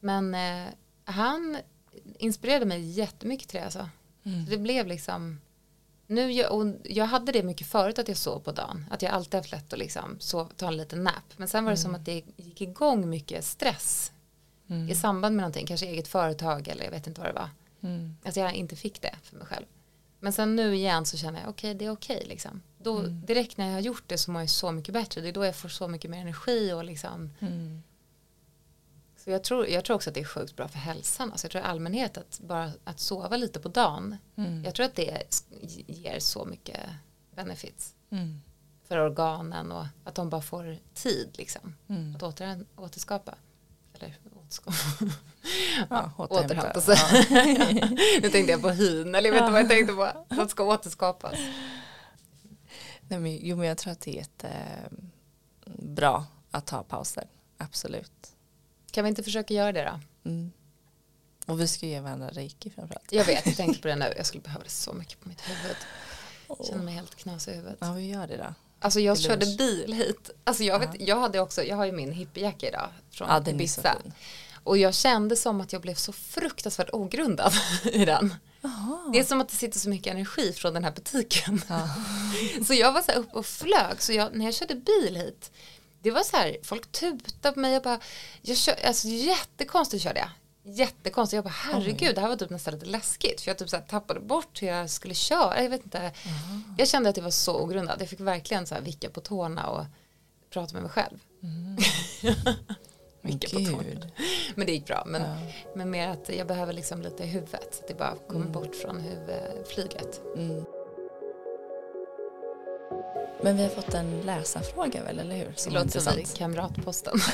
Men eh, han inspirerade mig jättemycket till det alltså. Så det blev liksom nu, jag, och jag hade det mycket förut att jag sov på dagen. Att jag alltid haft lätt att liksom sov, ta en liten nap. Men sen var det som att det gick igång mycket stress. I samband med någonting, kanske eget företag eller jag vet inte vad det var. Mm. Att jag inte fick det för mig själv. Men sen nu igen så känner jag okej det är okej liksom. Då, Direkt när jag har gjort det så mår jag så mycket bättre. Det är då jag får så mycket mer energi och liksom. Mm. Så jag tror, jag tror också att det är sjukt bra för hälsan. Alltså jag tror i allmänhet att bara att sova lite på dagen. Mm. Jag tror att det ger så mycket benefits. Mm. För organen och att de bara får tid liksom. Mm. Att åter, återskapa. Eller återskapa. Ja, återhämta sig. Ja. nu tänkte jag på hyn, eller jag vet inte vad jag tänkte på. Något ska återskapas. Nej, men, jo men jag tror att det är jätte, bra att ta pauser. Absolut. Kan vi inte försöka göra det då? Mm. Och vi ska ge varandra reiki framförallt. Jag vet, jag tänkte på det nu. Jag skulle behöva det så mycket på mitt huvud. Jag känner mig helt knasig i huvudet. Ja, vi gör det då. Alltså jag körde bil hit. Alltså jag, vet, jag hade också, jag har ju min hippiejacka idag från Ja, Ibiza. Och jag kände som att jag blev så fruktansvärt ogrundad i den. Det är som att det sitter så mycket energi från den här butiken. Ja. Så jag var så här uppe och flög. Så jag, när jag körde bil hit, det var så här, folk tutade på mig och bara, jag kör, alltså jättekonstigt körde jag. Jättekonstigt, jag bara herregud, det här var typ nästan lite läskigt för jag typ så tappade bort hur jag skulle köra, jag vet inte. Jag kände att det var så ogrundat, jag fick verkligen så här vicka på tårna och prata med mig själv. Vicka på tårna. Men det gick bra, men, Ja. men mer att jag behöver liksom lite i huvudet, så att det bara kommer bort från huvudflyget. Mm. Men vi har fått en läsarfråga väl, eller hur? Det Som var låter som i kamratposten.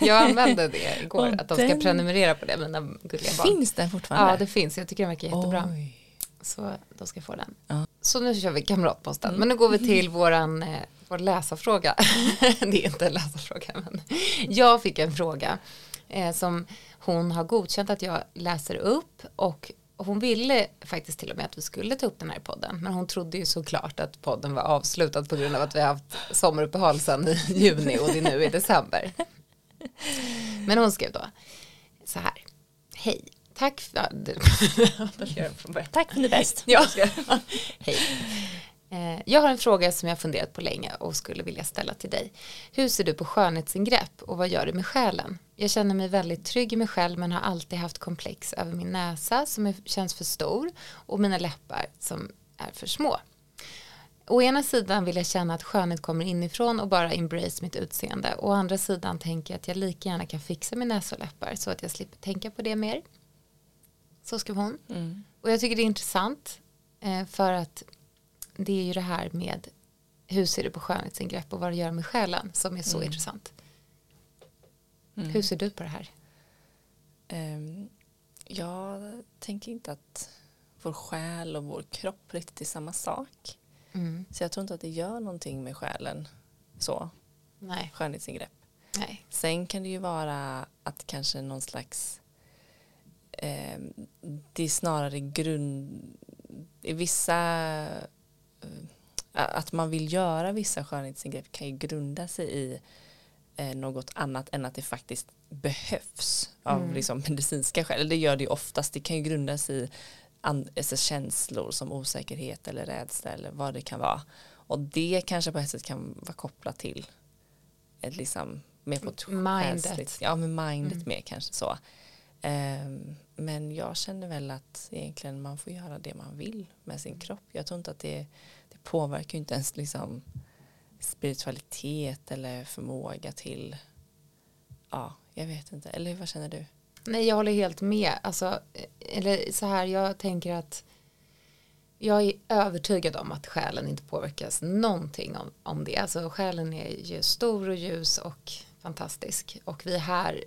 jag använde det igår, Och att de ska den- prenumerera på det, mina gulliga barn. Finns den fortfarande? Ja, det finns. Jag tycker den verkar jättebra. Oj. Så då ska jag få den. Ja. Så nu kör vi kamratposten. Men nu går vi till våran, eh, vår läsarfråga. det är inte en läsarfråga, men jag fick en fråga eh, som hon har godkänt att jag läser upp och hon ville faktiskt till och med att vi skulle ta upp den här podden men hon trodde ju såklart att podden var avslutad på grund av att vi har haft sommaruppehåll sedan i juni och det är nu i december. Men hon skrev då så här. Hej, tack för... Tack för det bäst. Ja. Hej. Eh, Jag har en fråga som jag funderat på länge och skulle vilja ställa till dig. Hur ser du på skönhetsingrepp och vad gör det med själen? Jag känner mig väldigt trygg i mig själv men har alltid haft komplex över min näsa som känns för stor och mina läppar som är för små. Å ena sidan vill jag känna att skönhet kommer inifrån och bara embrace mitt utseende. Å andra sidan tänker jag att jag lika gärna kan fixa min näsa och läppar så att jag slipper tänka på det mer. Så skrev hon. Mm. Och jag tycker det är intressant eh, för att det är ju det här med hur ser du på skönhetsingrepp och vad det gör med själen som är så Mm. intressant. Mm. Hur ser du på det här? Ehm, jag tänker inte att vår själ och vår kropp riktigt är samma sak. Mm. Så jag tror inte att det gör någonting med själen. Så, Nej, skönhetsingrepp. nej. Sen kan det ju vara att kanske någon slags eh, det är snarare grund i vissa att man vill göra vissa skönhetsingrepp kan ju grunda sig i eh, något annat än att det faktiskt behövs av Mm. liksom, medicinska skäl. Det gör det ju oftast. Det kan ju grunda sig i alltså känslor som osäkerhet eller rädsla eller vad det kan vara. Och det kanske på ett sätt kan vara kopplat till ett liksom mer på ett Mindet. Ja, med mindet Mm. mer kanske så. Ehm, men jag känner väl att egentligen man får göra det man vill med sin kropp. Jag tror inte att det, det påverkar ju inte ens liksom spiritualitet eller förmåga till ja, jag vet inte. Eller vad känner du? Nej, jag håller helt med. Alltså, eller så här, jag tänker att jag är övertygad om att själen inte påverkas någonting om, om det. Alltså själen är ju stor och ljus och fantastisk. Och vi är här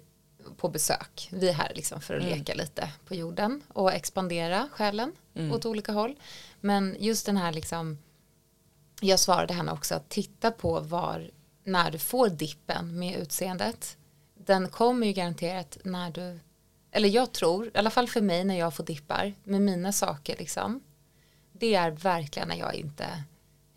på besök. Vi är här liksom för att Mm. leka lite på jorden och expandera själen Mm. åt olika håll. Men just den här liksom, jag svarade henne också att titta på var, när du får dippen med utseendet. Den kommer ju garanterat när du, eller jag tror, i alla fall för mig när jag får dippar med mina saker liksom. Det är verkligen när jag inte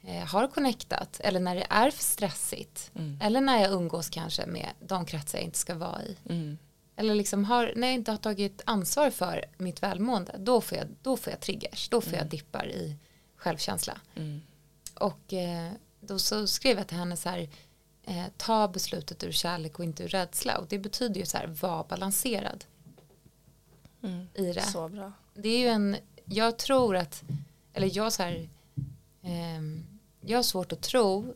eh, har connectat eller när det är för stressigt. Mm. Eller när jag umgås kanske med de kretsar jag inte ska vara i. Mm. Eller liksom har, när jag inte har tagit ansvar för mitt välmående, då får jag, då får jag triggers, då får jag dippar i självkänsla. Mm. Och eh, då så skrev jag till henne så här, eh, ta beslutet ur kärlek och inte ur rädsla. Och det betyder ju så här, var balanserad Mm. i det. Så bra. Det är ju en, jag tror att, eller jag så här, ehm, jag har svårt att tro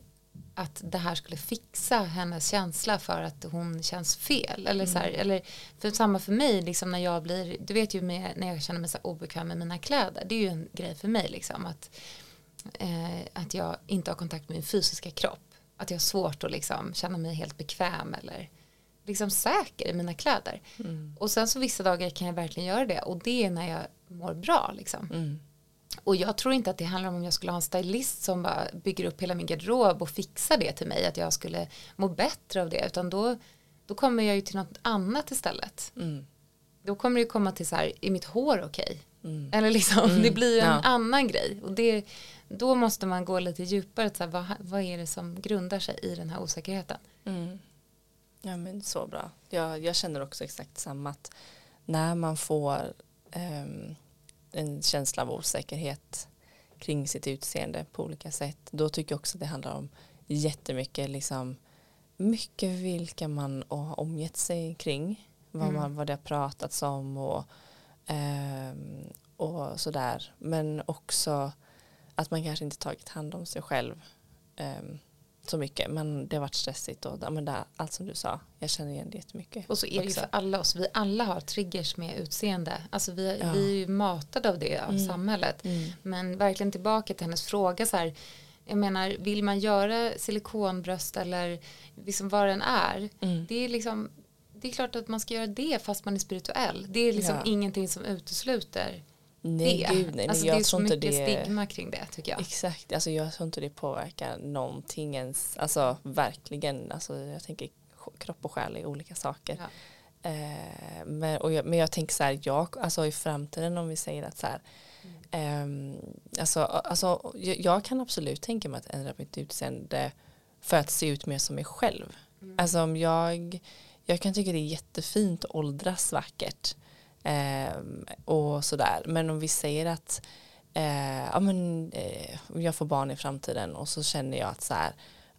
att det här skulle fixa hennes känsla för att hon känns fel. Eller, så här, eller för samma för mig, liksom när jag blir, du vet ju med, när jag känner mig så obekväm med mina kläder, det är ju en grej för mig liksom att, eh, att jag inte har kontakt med min fysiska kropp. Att jag har svårt att liksom känna mig helt bekväm eller liksom säker i mina kläder. Mm. Och sen så vissa dagar kan jag verkligen göra det och det är när jag mår bra liksom. Mm. Och jag tror inte att det handlar om om jag skulle ha en stylist som bara bygger upp hela min garderob och fixar det till mig, att jag skulle må bättre av det, utan då, då kommer jag ju till något annat istället. Mm. Då kommer det komma till så här, är mitt hår okej? Mm. Eller liksom, Mm, det blir ju en ja. annan grej. Och det, då måste man gå lite djupare, så här, vad, vad är det som grundar sig i den här osäkerheten? Mm. Ja men så bra. Jag, jag känner också exakt samma att när man får ehm, en känsla av osäkerhet kring sitt utseende på olika sätt då tycker jag också det handlar om jättemycket liksom mycket vilka man har omgett sig kring. Vad, Mm. man, vad det har pratats om och, ehm, och sådär. Men också att man kanske inte tagit hand om sig själv ehm, så mycket. Men det har varit stressigt och ja, men det, allt som du sa. Jag känner igen det jättemycket. Och så är det ju också. för alla oss, vi alla har triggers med utseende. Alltså vi, Ja. vi är ju matade av det av Mm. samhället. Mm. Men verkligen tillbaka till hennes fråga så här. Jag menar, vill man göra silikonbröst eller liksom vad den är. Mm. Det är liksom, det är klart att man ska göra det fast man är spirituell. Det är liksom Ja. ingenting som utesluter Nej, det. gud nej. alltså jag det är så mycket det stigma kring det tycker jag. Exakt, alltså jag tror inte det påverkar någonting ens, alltså verkligen, alltså jag tänker kropp och själ är olika saker. Ja. Eh, men, jag, men jag tänker så här, jag, alltså i framtiden om vi säger att så här, ehm, alltså, alltså jag, jag kan absolut tänka mig att ändra mitt utseende för att se ut mer som mig själv. Alltså om jag, jag kan tycka det är jättefint att åldras vackert och sådär. Men om vi säger att eh, ja, men, eh, jag får barn i framtiden och så känner jag att så här,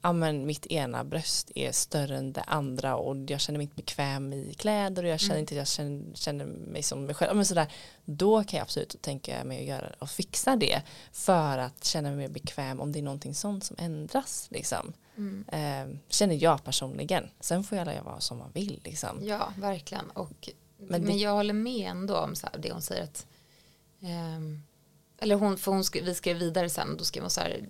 ja, men mitt ena bröst är större än det andra och jag känner mig inte bekväm i kläder och jag känner Mm. inte att jag känner, känner mig som mig själv. Ja, Men så där, då kan jag absolut tänka mig att göra och fixa det för att känna mig mer bekväm om det är någonting sånt som ändras. Liksom. Mm. Eh, känner jag personligen. Sen får alla göra vad som man vill. Liksom. Ja, verkligen. Och, Men men, jag håller med ändå om så här, det hon säger att ehm, eller hon, för hon skrev, vi skrev vidare sen och då skrev hon så här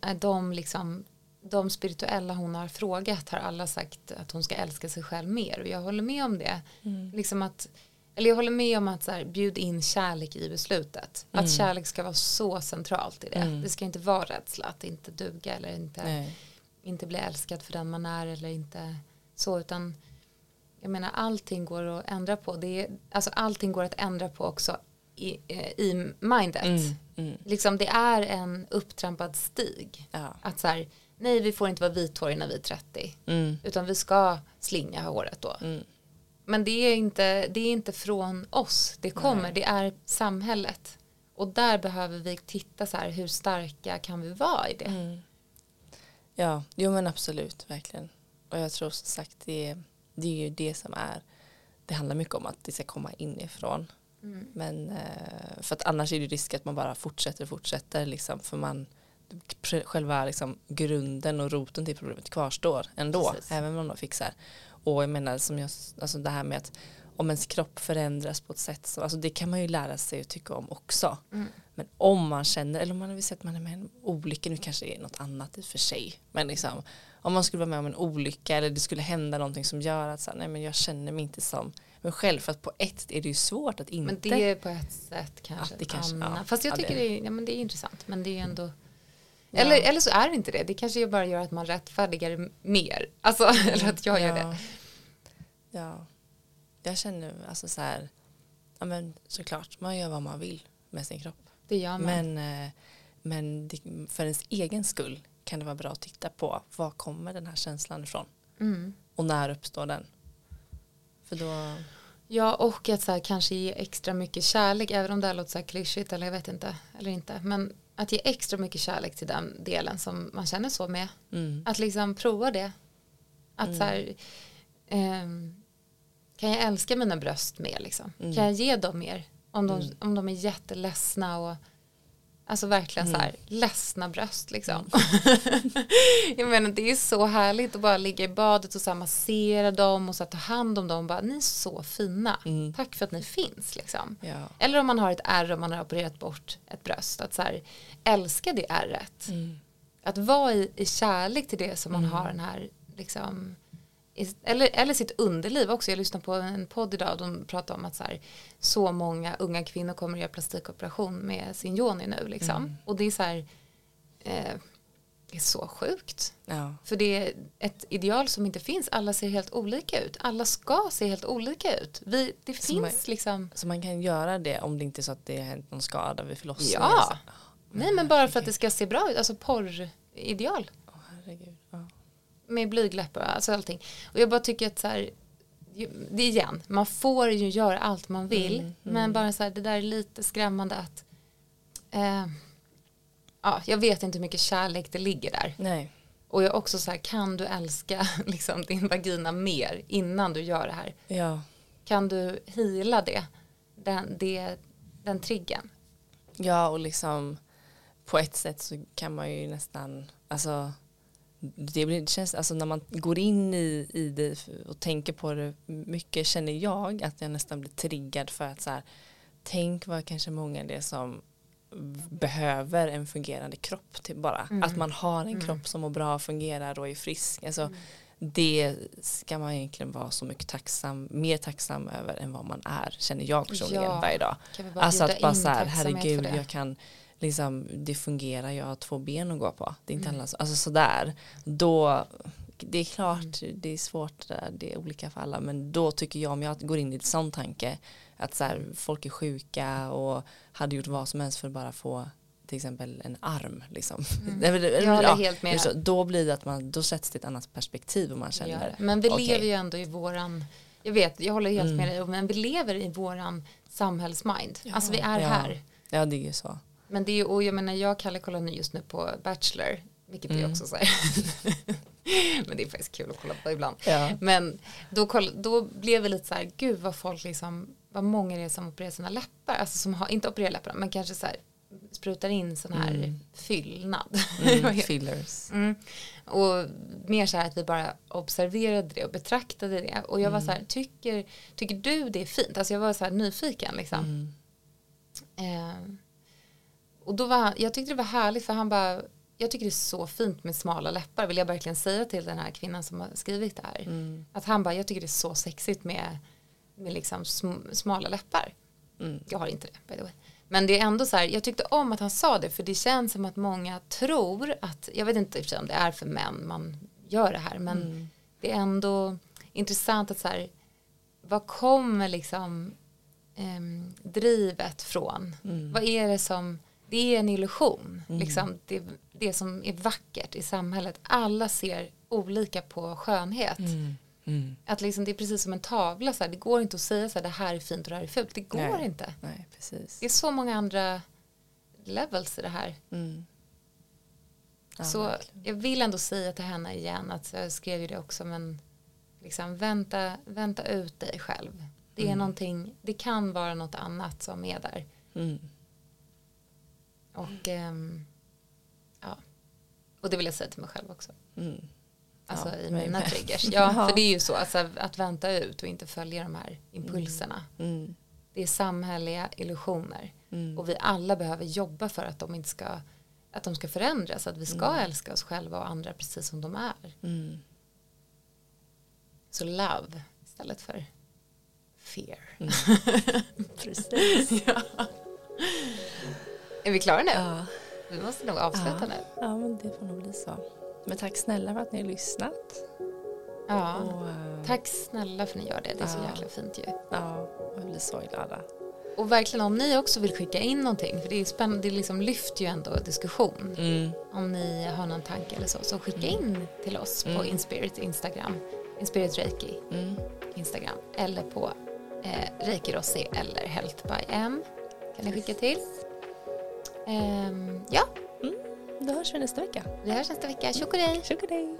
är de liksom de spirituella hon har frågat har alla sagt att hon ska älska sig själv mer och jag håller med om det. Mm. Liksom att, eller jag håller med om att så här, bjud in kärlek i beslutet. Mm. Att kärlek ska vara så centralt i det. Mm. Det ska inte vara rädsla att inte duga eller inte Nej. inte bli älskad för den man är eller inte så utan jag menar allting går att ändra på det är, alltså allting går att ändra på också i, eh, i mindet Mm. Mm. liksom det är en upptrampad stig Ja. att så här nej vi får inte vara vithåriga när vi är 30 Mm. utan vi ska slinga håret då Mm. men det är inte det är inte från oss det kommer Nej. det är samhället och där behöver vi titta så här hur starka kan vi vara i det Mm. Ja, jo men absolut, verkligen. Och jag tror som sagt det, det är ju det som är, det handlar mycket om att det ska komma inifrån. Mm. Men eh, för att annars är det risk att man bara fortsätter och fortsätter liksom för man själva liksom grunden och roten till problemet kvarstår ändå Precis. även om man fixar och jag menar som jag alltså det här med att om ens kropp förändras på ett sätt så alltså det kan man ju lära sig att tycka om också Mm. Men om man känner eller om man har sett att man är med i en olycka nu kanske det är något annat i och för sig men liksom om man skulle vara med om en olycka eller det skulle hända någonting som gör att så här, nej men jag känner mig inte som mig själv för att på ett är det ju svårt att inte Men det är på ett sätt kanske, Ja, det kanske- ja. Fast jag Ja, tycker det- det är, ja, men det är intressant. Men det är ändå Ja. eller, eller så är det inte det. Det kanske bara gör att man rättfärdigar mer. Alltså, eller att jag gör ja. det. Ja, jag känner alltså så här, ja men såklart, man gör vad man vill med sin kropp. Det gör man. Men, eh, men för ens egen skull kan det vara bra att titta på var kommer den här känslan ifrån Mm. och när uppstår den. För då, Ja, och att så här, kanske ge extra mycket kärlek, även om det här låter så här klyschigt eller jag vet inte, eller inte. Men att ge extra mycket kärlek till den delen som man känner så med. mm, Att liksom prova det. Att Mm. så här, ehm, kan jag älska mina bröst mer liksom? Mm. Kan jag ge dem mer? Om de, Mm. om de är jätteledsna och alltså verkligen så här ledsna bröst liksom. jag menar det är så härligt att bara ligga i badet och så massera dem och så ta hand om dem. Bara, ni är så fina. Mm. Tack för att ni finns liksom. ja. Eller om man har ett ärr och man har opererat bort ett bröst. Att så här, älska det ärret Mm, att vara i, i kärlek till det som man Mm. har den här liksom eller, eller sitt underliv också. Jag lyssnade på en podd idag och de pratade om att så, här, så många unga kvinnor kommer att göra plastikoperation med sin yoni nu liksom. Mm. Och det är så här eh, det är så sjukt. ja. För det är ett ideal som inte finns. Alla ser helt olika ut. Alla ska se helt olika ut. Vi, det Så finns man- liksom Så man kan göra det om det inte är så att det har hänt någon skada vid förlossningen. Ja. Så- Nej men bara för att det ska se bra ut. Alltså porrideal. Åh, herregud. Med blygdläppar och alltså allting. Och jag bara tycker att så här, det igen, man får ju göra allt man vill, Mm, men mm. bara så här, det där är lite skrämmande att eh, ja, jag vet inte hur mycket kärlek det ligger där. Nej. Och jag också så här, kan du älska liksom, din vagina mer innan du gör det här? Ja. Kan du hila det? Den, det, den triggen? Ja och liksom på ett sätt så kan man ju nästan, alltså det, blir, det känns, alltså när man går in i, i det och tänker på det mycket känner jag att jag nästan blir triggad för att så här, tänk vad kanske många det är som behöver en fungerande kropp till bara. Mm. Att man har en mm. kropp som mår bra, fungerar och är frisk. Alltså, mm. Det ska man egentligen vara så mycket tacksam, mer tacksam över än vad man är, känner jag personligen ja. varje dag. Alltså att bara så här, herregud, jag kan liksom, det fungerar, jag har två ben att gå på. Det är inte mm. alla så, alltså sådär. Då, det är klart, mm. det är svårt, det är olika för alla, men då tycker jag om jag går in i en sån tanke att så här, folk är sjuka och hade gjort vad som helst för att bara få till exempel en arm liksom. Mm. jag ja, helt med. Så, då blir det att man, då sätts det ett annat perspektiv och man känner. Ja, men vi okay. lever ju ändå i våran, jag vet, jag håller helt mm. med dig, men vi lever i våran samhällsmind. Ja, alltså vi är ja. här. Ja, det är ju så. Men det är och jag menar, jag Kalle kollar nu just nu på Bachelor, vilket mm. är också så här. men det är faktiskt kul att kolla på ibland. Ja. Men då, koll, då blev det lite så här, gud vad folk liksom, vad många det är som opererar sina läppar, alltså som har, inte opererar läpparna, men kanske så här sprutar in sån här mm. fyllnad. Mm, fillers. Mm. Och mer så här att vi bara observerade det och betraktade det. Och jag var så här, mm. tycker, tycker du det är fint? Alltså jag var så här nyfiken liksom. Eh, och då var han, jag tyckte det var härligt för han bara, jag tycker det är så fint med smala läppar, vill jag verkligen säga till den här kvinnan som har skrivit det här. Mm. Att han bara, jag tycker det är så sexigt med, med liksom sm smala läppar. Mm. Jag har inte det, by the way. Men det är ändå så här, jag tyckte om att han sa det för det känns som att många tror att, jag vet inte om det är för män man gör det här men mm. det är ändå intressant att så här, vad kommer liksom eh, drivet från? Mm. Vad är det som, det är en illusion, mm. liksom det, det som är vackert i samhället. Alla ser olika på skönhet. Mm. Mm. Att liksom, det är precis som en tavla, så här, det går inte att säga så här, det här är fint och det här är fult. Det går Nej. inte. Nej, precis. Det är så många andra levels i det här. Mm. Ja, så verkligen. jag vill ändå säga till henne igen, att jag skrev ju det också, men liksom, vänta, vänta ut dig själv. Det är mm. någonting, det kan vara något annat som är där. Mm. Och ähm, ja, och det vill jag säga till mig själv också. Mm. Alltså ja, i mina triggers. Ja, för det är ju så, alltså, att vänta ut och inte följa de här impulserna. Mm. Mm. Det är samhälleliga illusioner. Mm. Och vi alla behöver jobba för att de inte ska att de ska förändras, att vi ska mm. älska oss själva och andra precis som de är. Mm. Så love istället för fear. Mm. precis. ja. Är vi klara nu? Ja. Vi måste nog avsluta ja. nu. Ja, men det får nog bli så. Men tack snälla för att ni har lyssnat. Ja, och, uh, tack snälla för att ni gör det. Det är så jäkla fint ju. Ja, jag blir så glada. Och verkligen om ni också vill skicka in någonting, för det är spännande, det liksom lyfter ju ändå diskussion. Mm. Om ni har någon tanke eller så, så skicka mm. in till oss mm. på Inspirit Instagram, Inspirit Reiki mm. Instagram, eller på eh, Reiki Rossi eller Health by M kan ni skicka till. Um, ja, då hörs vi nästa vecka. Vi hörs nästa vecka. Tjock och dig. Tjock och dig.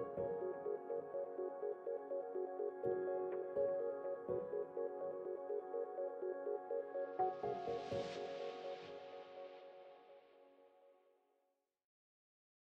Thank you.